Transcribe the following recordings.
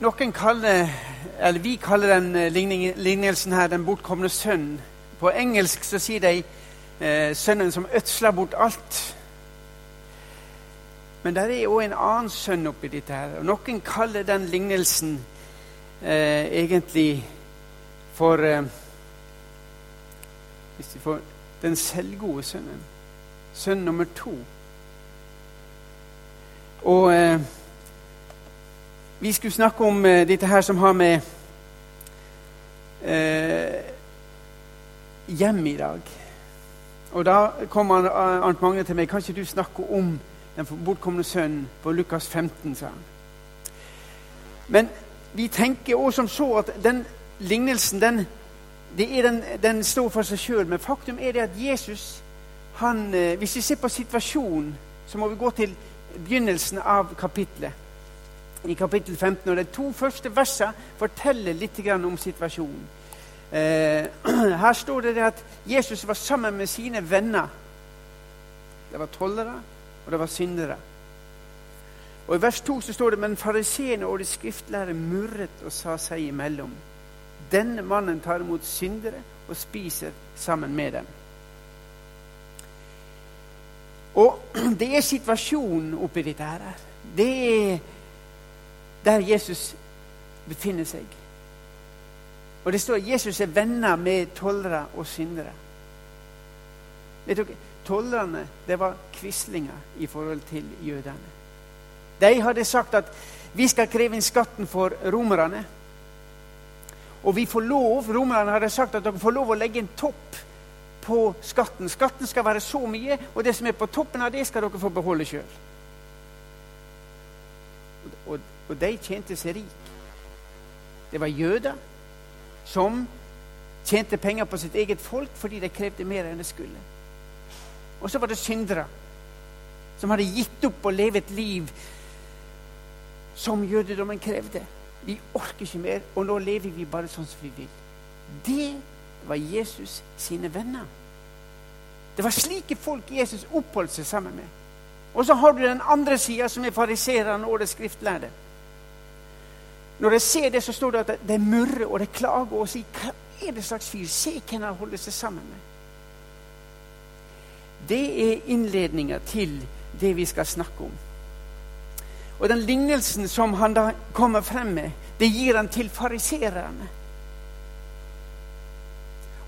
Noen kaller, eller Vi kaller den eh, lignelsen her 'Den bortkomne sønn'. På engelsk så sier de eh, 'sønnen som ødsla bort alt'. Men der er òg en annen sønn oppi dette. her. Og Noen kaller den lignelsen eh, egentlig for eh, hvis de får, Den selvgode sønnen. Sønn nummer to. Og eh, vi skulle snakke om eh, dette her som har med eh, hjem i dag. Og da kom han, Arnt Magne til meg. Kan ikke du snakke om den bortkomne sønnen på Lukas 15? sa han. Men vi tenker også som så at den lignelsen den, den, den står for seg sjøl. Men faktum er det at Jesus han, eh, Hvis vi ser på situasjonen, så må vi gå til begynnelsen av kapitlet. I kapittel 15. Og de to første versene forteller litt om situasjonen. Eh, her står det at Jesus var sammen med sine venner. Det var tollere, og det var syndere. Og I vers 2 så står det men fariseerne og de skriftlærde murret og sa seg imellom. Denne mannen tar imot syndere og spiser sammen med dem. Og det er situasjonen oppi dette her. Det er der Jesus befinner seg. Og det står at Jesus er venner med tollere og syndere. Vet dere, Tollerne det var quislinger i forhold til jødene. De hadde sagt at vi skal kreve inn skatten for romerne. Og vi får lov, Romerne hadde sagt at dere får lov å legge en topp på skatten. Skatten skal være så mye, og det som er på toppen av det, skal dere få beholde sjøl. Og, og de tjente seg rik. Det var jøder som tjente penger på sitt eget folk fordi de krevde mer enn det skulle. Og så var det syndere som hadde gitt opp å leve et liv som jødedommen krevde. Vi orker ikke mer, og nå lever vi bare sånn som vi vil. Det var Jesus sine venner. Det var slike folk Jesus oppholdt seg sammen med. Og så har du den andre sida, som er fariserene og det skriftlærde. Når jeg ser det, så står det at de murrer og de klager og sier hva er det slags fyr? Se hvem han holder seg sammen med. Det er innledninga til det vi skal snakke om. Og den lignelsen som han da kommer frem med, det gir han til fariserene.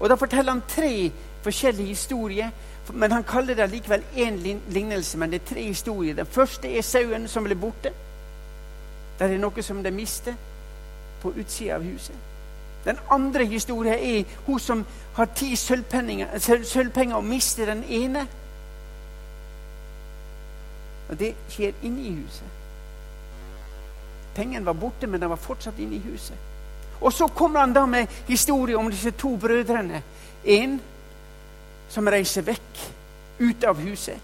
Og Da forteller han tre forskjellige historier, men han kaller det likevel én lignelse. Men det er tre historier. Den første er sauen som ble borte. Det er noe som de mister på utsida av huset. Den andre historien er hun som har ti sølvpenger og mister den ene. Og det skjer inne i huset. Pengene var borte, men den var fortsatt inne i huset. Og så kommer han da med historie om disse to brødrene. En som reiser vekk, ut av huset,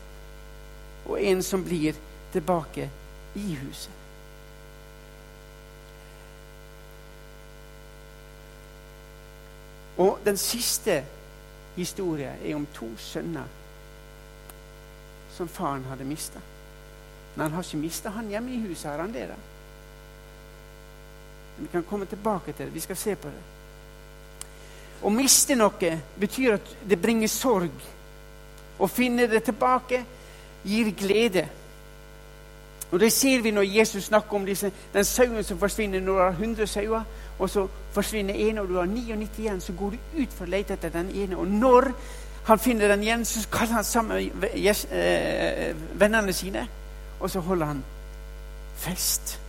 og en som blir tilbake i huset. Og den siste historien er om to sønner som faren hadde mista. Men han har ikke mista han hjemme i huset. har han det da? Vi kan komme tilbake til det. Vi skal se på det. Å miste noe betyr at det bringer sorg. Å finne det tilbake gir glede. Og Det ser vi når Jesus snakker om disse, den sauen som forsvinner når du har 100 sauer, og så forsvinner en, og du har 99 igjen. Så går du ut for å lete etter den ene. Og når han finner den igjen, så kaller han sammen eh, vennene sine, og så holder han fest.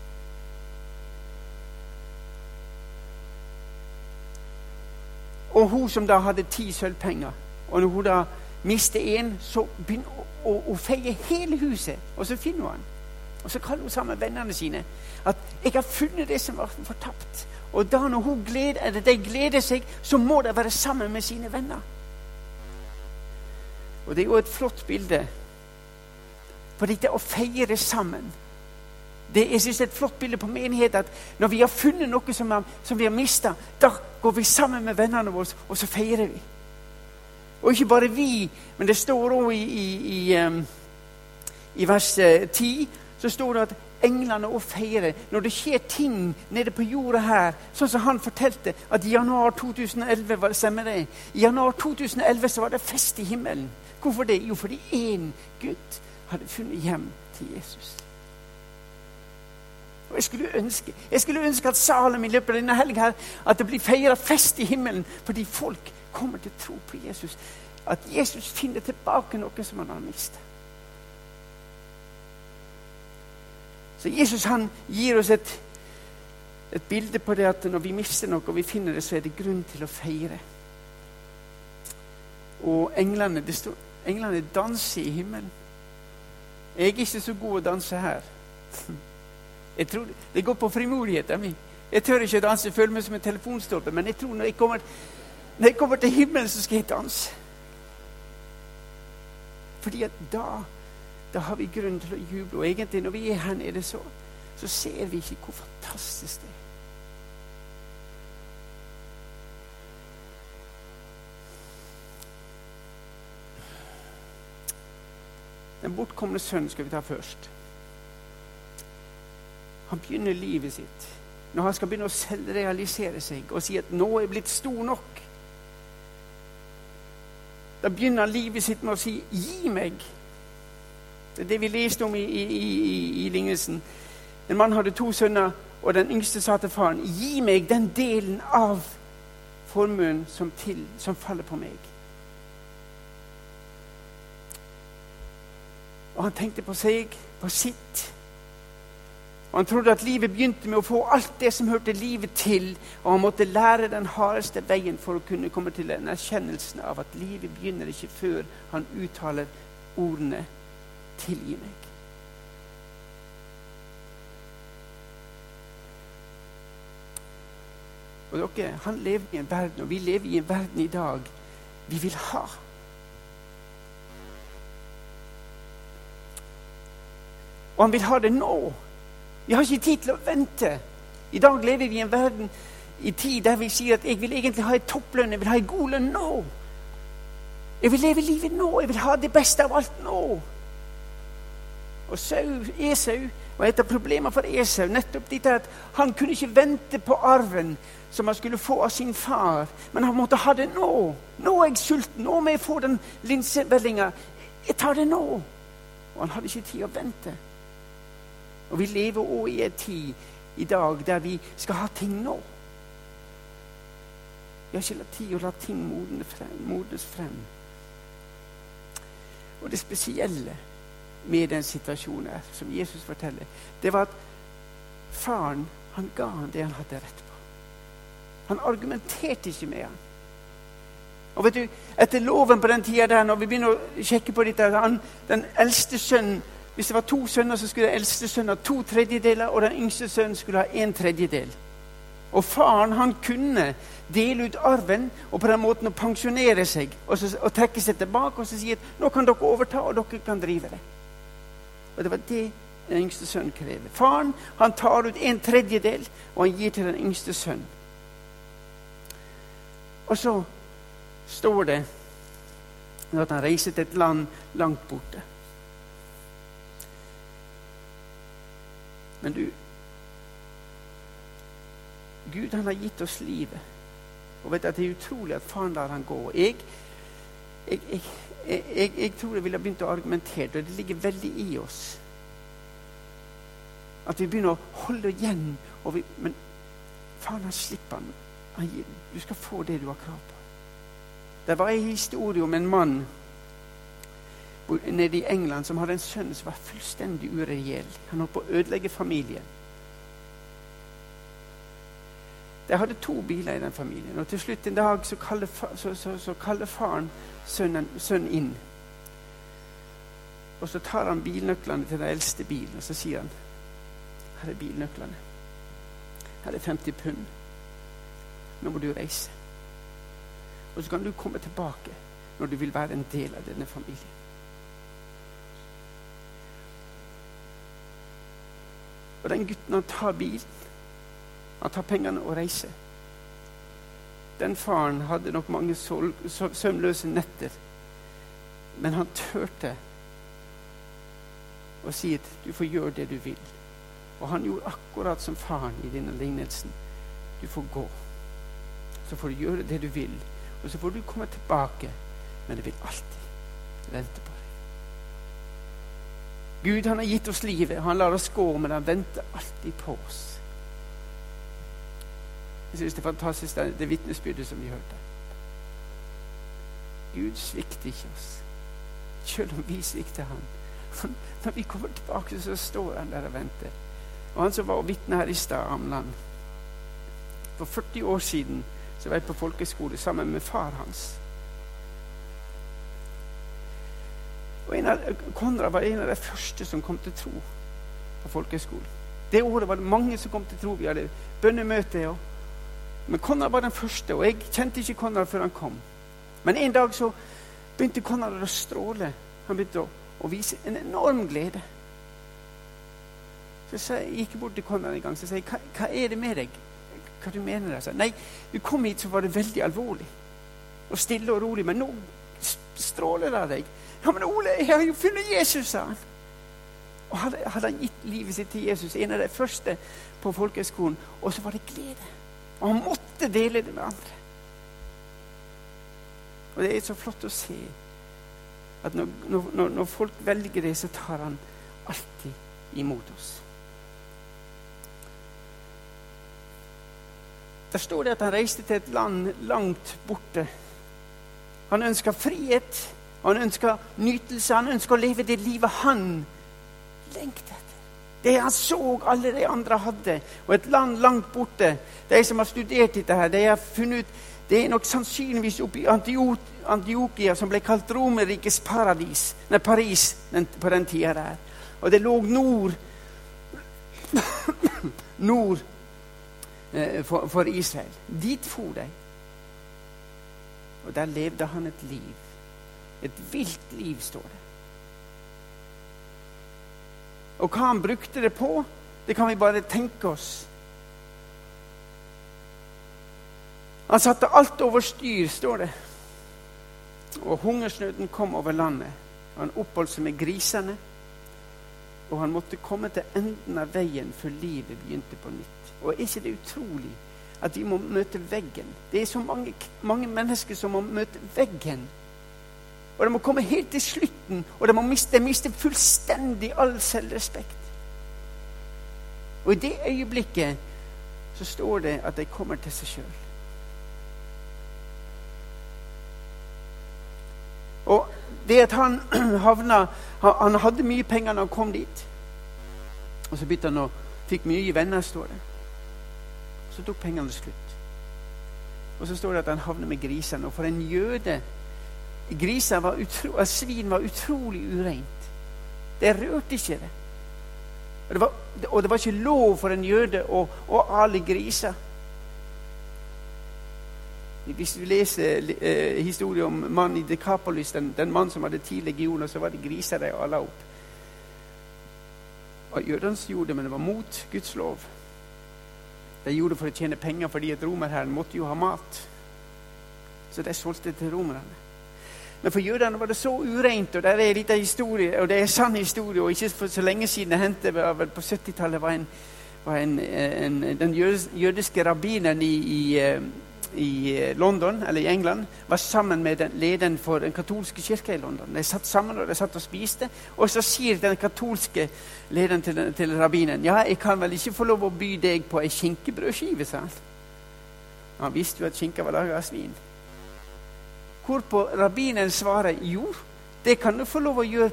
Og hun som da hadde ti sølvpenger, og når hun da mister én, så begynner hun å, å feie hele huset, og så finner hun han. Og så kaller hun sammen vennene sine at 'jeg har funnet det som var fortapt'. Og da når hun gleder, eller de gleder seg, så må de være sammen med sine venner. Og det er jo et flott bilde på dette å feire sammen. Det, jeg synes er et flott bilde på menighet at når vi har funnet noe som, er, som vi har mista, da går vi sammen med vennene våre, og så feirer vi. Og ikke bare vi, men det står òg i, i, i, um, i vers 10 så står det at englene og feirer når det skjer ting nede på jorda her. Sånn som han fortalte at i januar 2011 var det stemmer det. I januar 2011 så var det fest i himmelen. Hvorfor det? Jo, fordi én gutt hadde funnet hjem til Jesus. Og jeg skulle ønske jeg skulle ønske at Salem i løpet av denne helga at det blir feira fest i himmelen fordi folk kommer til å tro på Jesus. At Jesus finner tilbake noe som han har mistet. Så Jesus han gir oss et, et bilde på det at når vi mister noe og vi finner det, så er det grunn til å feire. Og englene, det står, englene danser i himmelen. Jeg er ikke så god å danse her. Jeg tror Det går på frimodigheten min. Jeg tør ikke å danse, jeg føler meg som en telefonstolpe. Men jeg tror når jeg kommer, når jeg kommer til himmelen, så skal jeg danse. Fordi at da da har vi grunn til å juble. Og egentlig, når vi er her nede, så, så ser vi ikke hvor fantastisk det er. Den bortkomne sønnen skal vi ta først. Han begynner livet sitt når han skal begynne å selvrealisere seg og si at 'nå er jeg blitt stor nok'. Da begynner han livet sitt med å si 'gi meg'. Det er det vi leste om i, i, i, i lignelsen. En mann hadde to sønner, og den yngste sa til faren, 'Gi meg den delen av formuen som, til, som faller på meg.' Og han tenkte på seg, på sitt. Og Han trodde at livet begynte med å få alt det som hørte livet til, og han måtte lære den hardeste veien for å kunne komme til den erkjennelsen av at livet begynner ikke før han uttaler ordene tilgi meg. Og dere, Han lever i en verden, og vi lever i en verden i dag vi vil ha. Og han vil ha det nå. Vi har ikke tid til å vente. I dag lever vi i en verden i tid der vi sier at jeg vil egentlig ha en topplønn, jeg vil ha en god lønn nå. Jeg vil leve livet nå, jeg vil ha det beste av alt nå. Og Esau var et av problemene for Esau nettopp dette at han kunne ikke vente på arven som han skulle få av sin far. Men han måtte ha det nå. Nå er jeg sulten. Nå må jeg få den linsevellinga. Jeg tar det nå. Og han hadde ikke tid å vente. Og vi lever òg i en tid i dag der vi skal ha ting nå. Vi har ikke tid å la ting modnes frem. Og det spesielle med den situasjonen som Jesus forteller, det var at faren han ga han det han hadde rett på. Han argumenterte ikke med han. Og vet du, Etter loven på den tida når vi begynner å sjekke på dette Den eldste sønnen Hvis det var to sønner, så skulle den eldste sønnen ha to tredjedeler, og den yngste sønnen skulle ha en tredjedel. Og faren han kunne dele ut arven og på den måten å pensjonere seg og, så, og trekke seg tilbake og så si at nå kan dere overta, og dere kan drive det. Og det var det den yngste sønnen krever. Faren han tar ut en tredjedel, og han gir til den yngste sønnen. Og så står det at han reiser til et land langt borte. Men du Gud han har gitt oss livet. Og vet at Det er utrolig at faren lar han gå. Jeg, jeg, jeg jeg, jeg, tror jeg ville begynt å argumentere, og det ligger veldig i oss. At vi begynner å holde igjen. Vi, men faen, han slipper han. han gir, du skal få det du har krav på. Det var en historie om en mann nede i England som hadde en sønn som var fullstendig ureell. Han holdt på å ødelegge familien. De hadde to biler i den familien. Og til slutt en dag så kaller, så, så, så kaller faren sønnen, sønnen, inn. Og så tar han bilnøklene til den eldste bilen og så sier han her er bilnøklene. Her er 50 pund. Nå må du reise. Og så kan du komme tilbake når du vil være en del av denne familien. Og den gutten han tar bilen han tar pengene og reiser. Den faren hadde nok mange søvnløse netter. Men han turte å si at du får gjøre det du vil. Og han gjorde akkurat som faren i denne lignelsen. Du får gå. Så får du gjøre det du vil. Og så får du komme tilbake. Men det vil alltid vente på deg. Gud han har gitt oss livet. Han lar oss gå, men han venter alltid på oss. Jeg synes det er fantastisk det, det vitnesbyrdet som vi hørte. Gud svikter ikke oss, selv om vi svikter han. Når vi kommer tilbake, så står han der og venter. Og han som var vitne her i stad, Amland For 40 år siden så var jeg på folkeskole sammen med far hans. Og en av, Konrad var en av de første som kom til tro på folkeskolen. Det året var det mange som kom til tro. Vi hadde bønnemøte. Og, men Konrad var den første, og jeg kjente ikke Konrad før han kom. Men en dag så begynte Konrad å stråle. Han begynte å, å vise en enorm glede. Så jeg gikk bort til Konrad en gang og sa hva, hva er det med deg. Hva du mener du? Nei, du kom hit, så var det veldig alvorlig. Og stille og rolig. Men nå stråler det av deg. Ja, men Ole, jeg har jo funnet Jesus, sa han. Og hadde, hadde han gitt livet sitt til Jesus, en av de første på folkehøgskolen, og så var det glede. Og han måtte dele det med andre. Og det er så flott å se at når, når, når folk velger det, så tar han alltid imot oss. Der står det at han reiste til et land langt borte. Han ønska frihet, han ønska nytelse, han ønska å leve det livet han lengtet. Det han så alle de andre hadde. Og et land langt borte. De som har studert dette, her, de har funnet ut det er nok sannsynligvis oppe i Antiokia, som ble kalt Romerrikets paradis, nei, Paris på den tida der. Og det lå nord nord Eh, for, for Israel. Dit for de. Og der levde han et liv. Et vilt liv, står det. Og hva han brukte det på, det kan vi bare tenke oss. Han satte alt over styr, står det. Og hungersnøden kom over landet. Han oppholdt seg med grisene. Og han måtte komme til enden av veien før livet begynte på nytt. Og er ikke det utrolig at vi må møte veggen? Det er så mange, mange mennesker som må møte veggen. Og de må komme helt til slutten, og de må miste, miste fullstendig all selvrespekt. Og i det øyeblikket så står det at de kommer til seg sjøl. Og det at han havna Han hadde mye penger når han kom dit. Og så begynte han å fikk mye venner, står det. Så tok pengene slutt. Og så står det at han havner med grisene. Og for en jøde Griser var utro, Svin var utrolig ureint. Det rørte ikke det. Og det, var, og det var ikke lov for en jøde å, å ale griser. Hvis du leser eh, historien om mannen i Dekapolis, den, den mannen som hadde ti legioner, så var det griser de ala opp. Og jødene gjorde det, men det var mot Guds lov. De gjorde det for å tjene penger, fordi at romerherren måtte jo ha mat. Så de solgte til romerne. Men for jødene var det så ureint, og det er en liten historie, og det er sann historie. og Ikke for så lenge siden det hendte, vel på 70-tallet var, en, var en, en, den jødiske rabbineren i, i eh, i eh, London, eller i England var sammen med den lederen for den katolske kirka i London. De satt sammen og de satt og spiste. Og så sier den katolske lederen til, til rabbinen ja, jeg kan vel ikke få lov å by deg på ei skinkebrødskive, han. Han visste jo at skinka var laga av svin. Hvorpå rabbinen svarer jo, det kan du få lov å gjøre,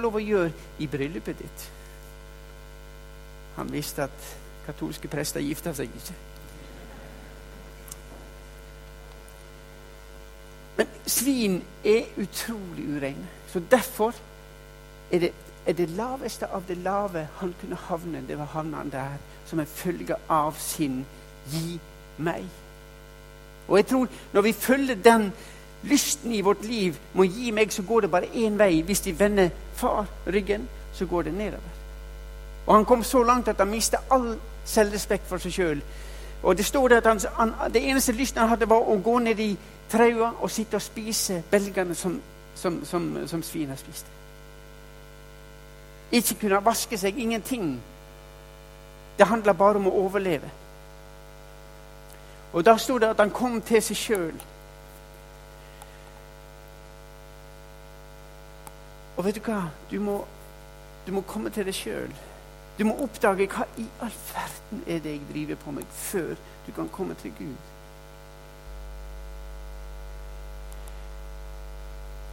lov å gjøre i bryllupet ditt. Han visste at katolske prester gifta seg ikke. Men svin er utrolig ureine. Så derfor er det, er det, laveste av det lave han kunne havne, det var havna der som en følge av sin 'gi meg'. Og jeg tror når vi følger den lysten i vårt liv må gi meg, så går det bare én vei. Hvis de vender far ryggen, så går det nedover. Og han kom så langt at han mistet all selvrespekt for seg sjøl. Og det står at han, han, det eneste lysten han hadde, var å gå ned i traua og sitte og spise belgene som, som, som, som svina spiste. Ikke kunne vaske seg, ingenting. Det handla bare om å overleve. Og da sto det at han kom til seg sjøl. Og vet du hva? Du må, du må komme til deg sjøl. Du må oppdage hva i all verden er det jeg driver på med, før du kan komme til Gud.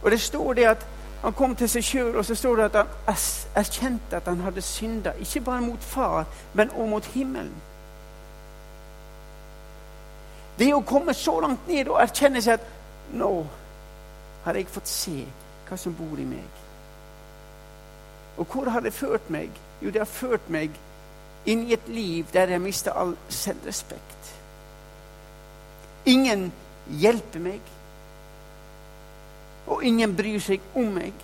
Og det står det at han kom til seg sjøl, og så står det at han erkjente at han hadde synda. Ikke bare mot far, men også mot himmelen. Det å komme så langt ned og erkjenne seg at nå har jeg fått se hva som bor i meg. Og hvor har det ført meg? Jo, det har ført meg inn i et liv der jeg mister all selvrespekt. Ingen hjelper meg, og ingen bryr seg om meg.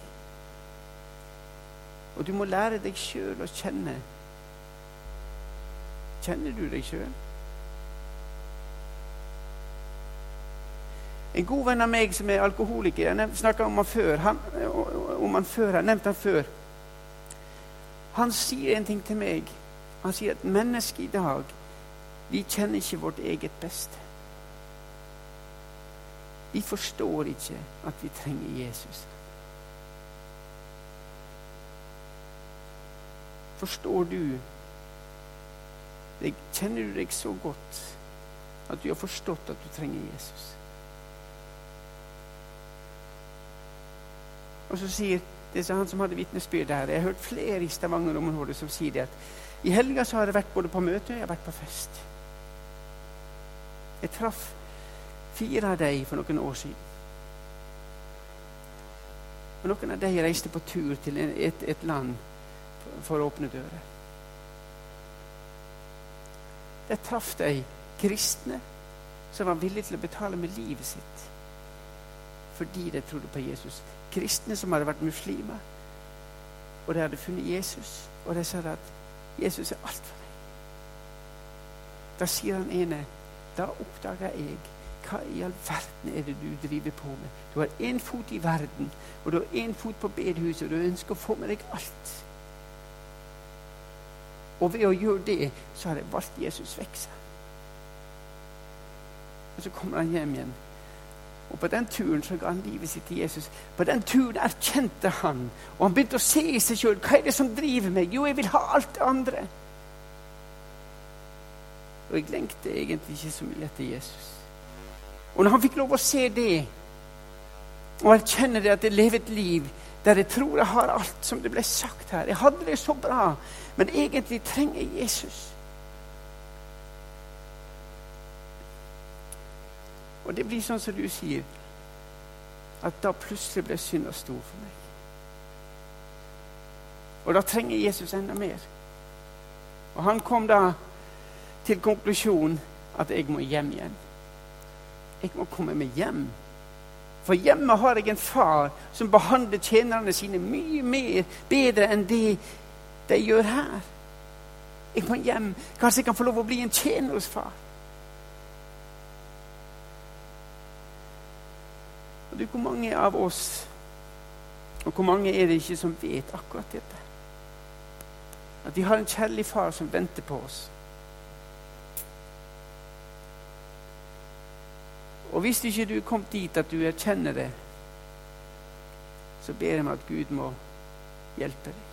Og du må lære deg sjøl å kjenne. Kjenner du deg sjøl? En god venn av meg som er alkoholiker Jeg snakka om. Han, om han før, jeg nevnte han før. Han sier en ting til meg. Han sier at mennesket i dag vi kjenner ikke vårt eget beste. Vi forstår ikke at vi trenger Jesus. Forstår du Kjenner du deg så godt at du har forstått at du trenger Jesus? Og så sier det han som hadde vitnesbyrd her. Jeg har hørt flere i Stavanger-området som sier det at i helga så har jeg vært både på møte og jeg har vært på fest. Jeg traff fire av dem for noen år siden. Og noen av dem reiste på tur til et, et land for å åpne dører. Der traff de kristne som var villige til å betale med livet sitt fordi de trodde på Jesus. Kristne som hadde vært muslimer, og de hadde funnet Jesus. Og de sa at Jesus er alt for meg. Da sier han ene Da oppdager jeg hva i all verden er det du driver på med? Du har én fot i verden, og du har én fot på bedehuset, og du ønsker å få med deg alt. Og ved å gjøre det, så har jeg valgt Jesus vekk seg. Og så kommer han hjem igjen og på den turen så ga han livet sitt til Jesus. På den turen erkjente han, og han begynte å se i seg sjøl. Hva er det som driver meg? Jo, jeg vil ha alt det andre. Og jeg lengter egentlig ikke så mye etter Jesus. Og når han fikk lov å se det, og erkjenne det at jeg lever et liv der jeg tror jeg har alt, som det ble sagt her Jeg hadde det så bra, men egentlig trenger jeg Jesus. Og det blir sånn som du sier, at da plutselig ble synda stor for meg. Og da trenger Jesus enda mer. Og han kom da til konklusjonen at jeg må hjem igjen. Jeg må komme meg hjem. For hjemme har jeg en far som behandler tjenerne sine mye mer bedre enn det de gjør her. Jeg må hjem. Kanskje jeg kan få lov å bli en tjener hos far. Du, Hvor mange av oss og hvor mange er det ikke som vet akkurat dette? At vi har en kjærlig far som venter på oss. Og hvis ikke du er kommet dit at du erkjenner det, så ber jeg meg at Gud må hjelpe deg,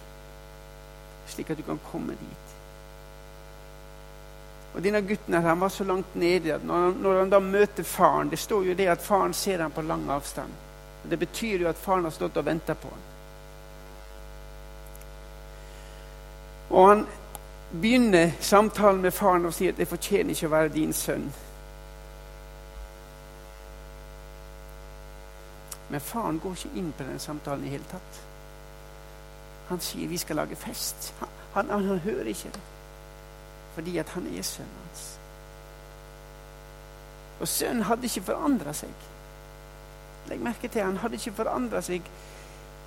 slik at du kan komme dit. Og denne gutten her, han var så langt nede at når han, når han da møter faren Det står jo det at faren ser ham på lang avstand. Og det betyr jo at faren har stått og venta på ham. Og han begynner samtalen med faren og sier at 'jeg fortjener ikke å være din sønn'. Men faren går ikke inn på den samtalen i hele tatt. Han sier 'vi skal lage fest'. Han, han, han hører ikke det fordi at han er sønnen hans. Og sønnen hadde ikke forandra seg. Legg merke til han hadde ikke forandra seg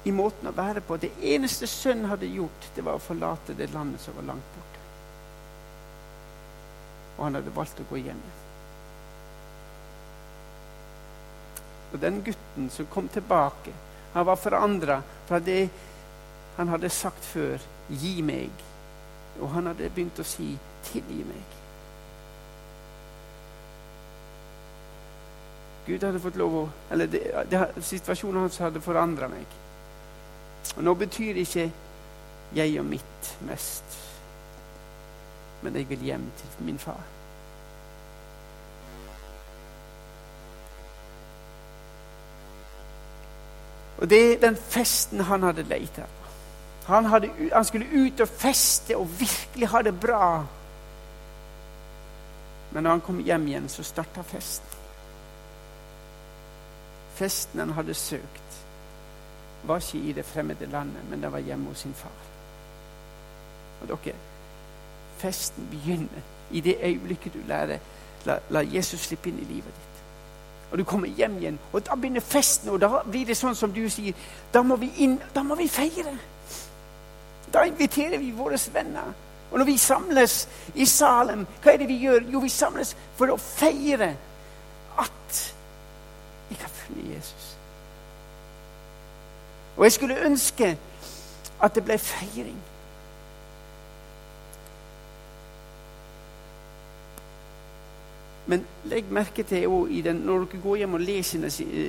i måten å være på. Det eneste sønnen hadde gjort, det var å forlate det landet som var langt borte. Og han hadde valgt å gå hjem. Og den gutten som kom tilbake, han var forandra fra det han hadde sagt før 'gi meg'. Og han hadde begynt å si tilgi meg. Gud hadde fått lov å Eller det, det, situasjonen hans hadde forandra meg. Og nå betyr ikke jeg og mitt mest, men jeg vil hjem til min far. Og det er den festen han hadde leita etter. Han, han, skulle ut og feste og virkelig ha det bra. Men når han kom hjem igjen, så starta festen. Festen han hadde søkt, var ikke i det fremmede landet, men det var hjemme hos sin far. Og dere, festen begynner i det øyeblikket du lærer la, la Jesus slippe inn i livet ditt. Og du kommer hjem igjen, og da begynner festen. Og da blir det sånn som du sier. Da må vi inn, da må vi feire. Da inviterer vi våre venner. Og når vi samles i Salem, hva er det vi gjør? Jo, vi samles for å feire at vi kan følge Jesus. Og jeg skulle ønske at det ble feiring. Men legg merke til når dere går hjem og leser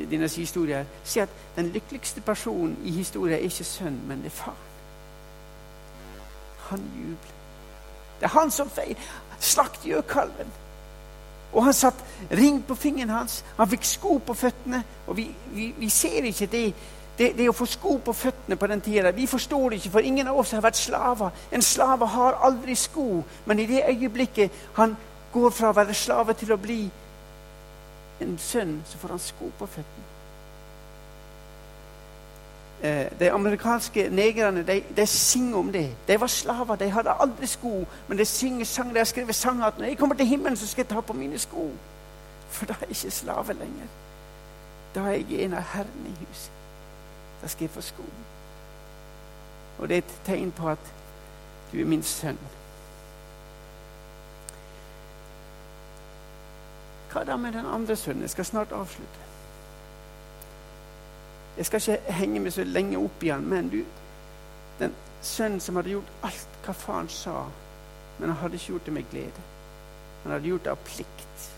dine historier, se at den lykkeligste personen i historien er ikke sønnen, men det er faren. Han jubler. Det er han som feirer. Slakt gjøkalven. Og han satt ring på fingeren hans. Han fikk sko på føttene. Og vi, vi, vi ser ikke det, det, det, å få sko på føttene på den tida. Vi forstår det ikke, for ingen av oss har vært slaver. En slave har aldri sko. Men i det øyeblikket han går fra å være slave til å bli en sønn, så får han sko på føttene. Eh, de amerikanske negrene de, de synger om det. De var slaver, de hadde aldri sko. Men de synger sang, de har skrevet sanger at når jeg kommer til himmelen, så skal jeg ta på mine sko. For da er jeg ikke slave lenger. Da er jeg en av herrene i huset. Da skal jeg få sko. Og det er et tegn på at du er min sønn. Hva da med den andre sønnen? Jeg skal snart avslutte. Jeg skal ikke henge meg så lenge opp i han, men du, den sønnen som hadde gjort alt hva faren sa, men han hadde ikke gjort det med glede. Han hadde gjort det av plikt.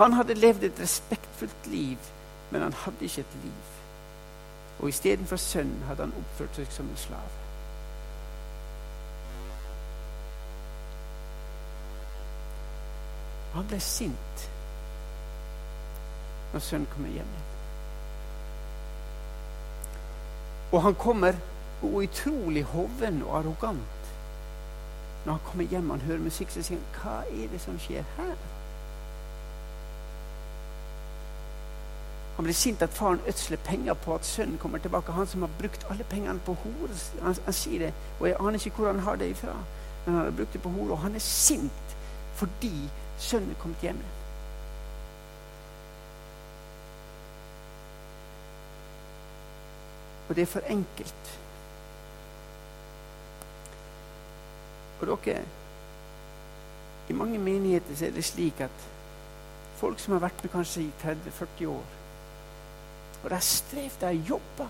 Han hadde levd et respektfullt liv, men han hadde ikke et liv. Og istedenfor sønn hadde han oppført seg som en slave. Han ble sint når sønnen kom hjem igjen. Og han kommer utrolig hoven og arrogant. Når han kommer hjem og han hører musikk, så sier han hva er det som skjer her? Han blir sint at faren ødsler penger på at sønnen kommer tilbake. Han som har brukt alle pengene på hore. Han, han, sier det, og jeg aner ikke hvor han har det ifra. Men han har brukt det på hore, og han er sint fordi sønnen er kommet hjem. Og det er for enkelt. Og dere I mange menigheter så er det slik at folk som har vært med kanskje i 30-40 år Og de har strevd, de jobba.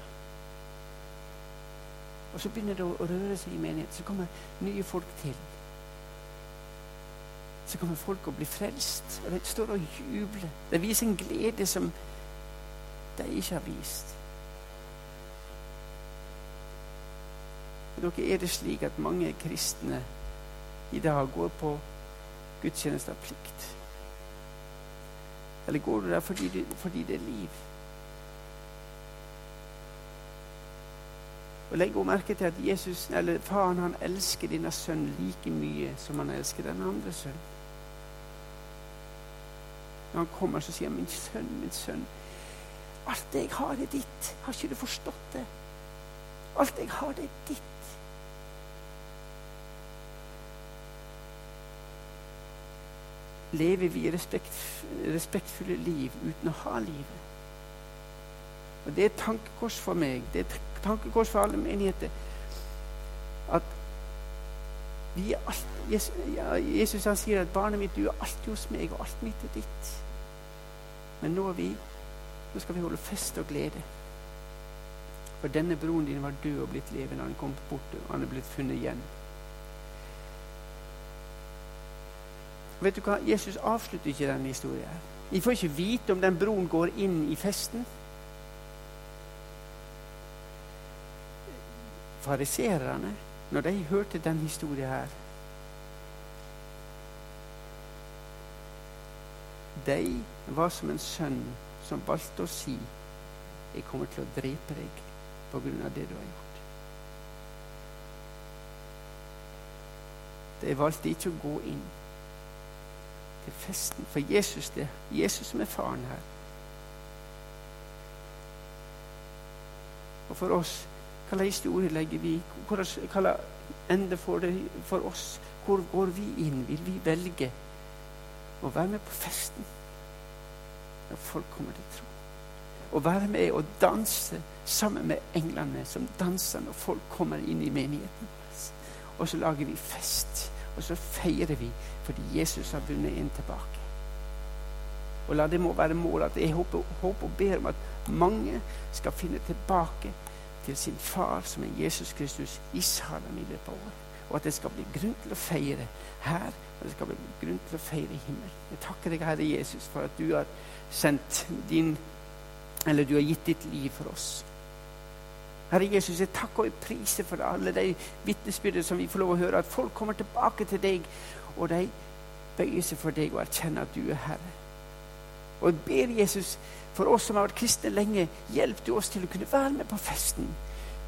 Og så begynner det å røre seg i menigheten. Så kommer nye folk til så kommer folk og blir frelst. Og de står og jubler. De viser en glede som de ikke har vist. Dere er det slik at mange kristne i dag går på gudstjeneste av plikt? Eller går du der fordi det, fordi det er liv? Og Legg merke til at Jesus, eller faren han elsker denne sønnen like mye som han elsker den andre sønnen. Når han kommer, så sier han, 'Min sønn, min sønn, alt det jeg har, er ditt.' Har ikke du forstått det? Alt jeg har, det er ditt. Lever vi respekt, respektfulle liv uten å ha livet? Og Det er et tankekors for meg, det er et tankekors for alle menigheter. At vi er alt, Jesus, ja, Jesus han sier at 'barnet mitt, du er alltid hos meg, og alt mitt er ditt'. Men nå, er vi, nå skal vi holde fest og glede. For denne broren din var død og blitt levende. Han kom bort, og han er blitt funnet igjen. Vet du hva? Jesus avslutter ikke denne historien. Vi får ikke vite om den broren går inn i festen. Fariserene, når de hørte denne historien her De var som en sønn som valgte å si 'Jeg kommer til å drepe deg på grunn av det du har gjort'. De valgte ikke å gå inn til festen. For Jesus det Jesus som er faren her. Og for oss, hva slags historie legger vi Hva slags ende får det for oss? Hvor går vi inn? Vil vi velge å være med på festen når folk kommer til tro? Å være med og danse sammen med englene som danser når folk kommer inn i menigheten. Og så lager vi fest, og så feirer vi fordi Jesus har vunnet inn tilbake. Og la det må være målet at jeg håper, håper og ber om at mange skal finne tilbake til sin far, som er Jesus Kristus, i Salem i løpet av året. Og at det skal bli grunn til å feire her, og det skal bli grunn til å feire i himmelen. Jeg takker deg, Herre Jesus, for at du har sendt din Eller du har gitt ditt liv for oss. Herre Jesus, jeg takker og priser for alle de vitnesbyrdene som vi får lov å høre. At folk kommer tilbake til deg og de bøyer seg for deg og erkjenner at du er Herre. Og jeg ber Jesus, for oss som har vært kristne lenge, hjelp du oss til å kunne være med på festen.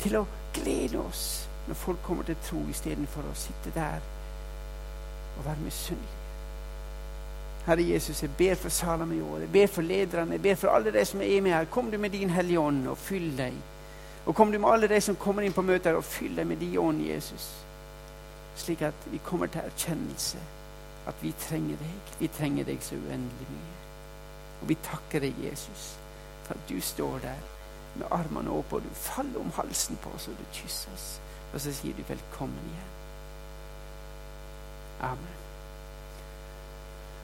Til å glede oss når folk kommer til tro, istedenfor å sitte der og være misunnelige. Herre Jesus, jeg ber for Salam i år. Jeg ber for lederne. Jeg ber for alle de som er med her. Kom du med din Hellige Ånd og fyll deg. Og kom du med alle de som kommer inn på møter, og fyll deg med din ånd, Jesus slik at vi kommer til erkjennelse at vi trenger deg. Vi trenger deg så uendelig mye. Og vi takker deg, Jesus, for at du står der med armene oppe, og du faller om halsen på oss, og du kysser oss. Og så sier du velkommen igjen. Amen.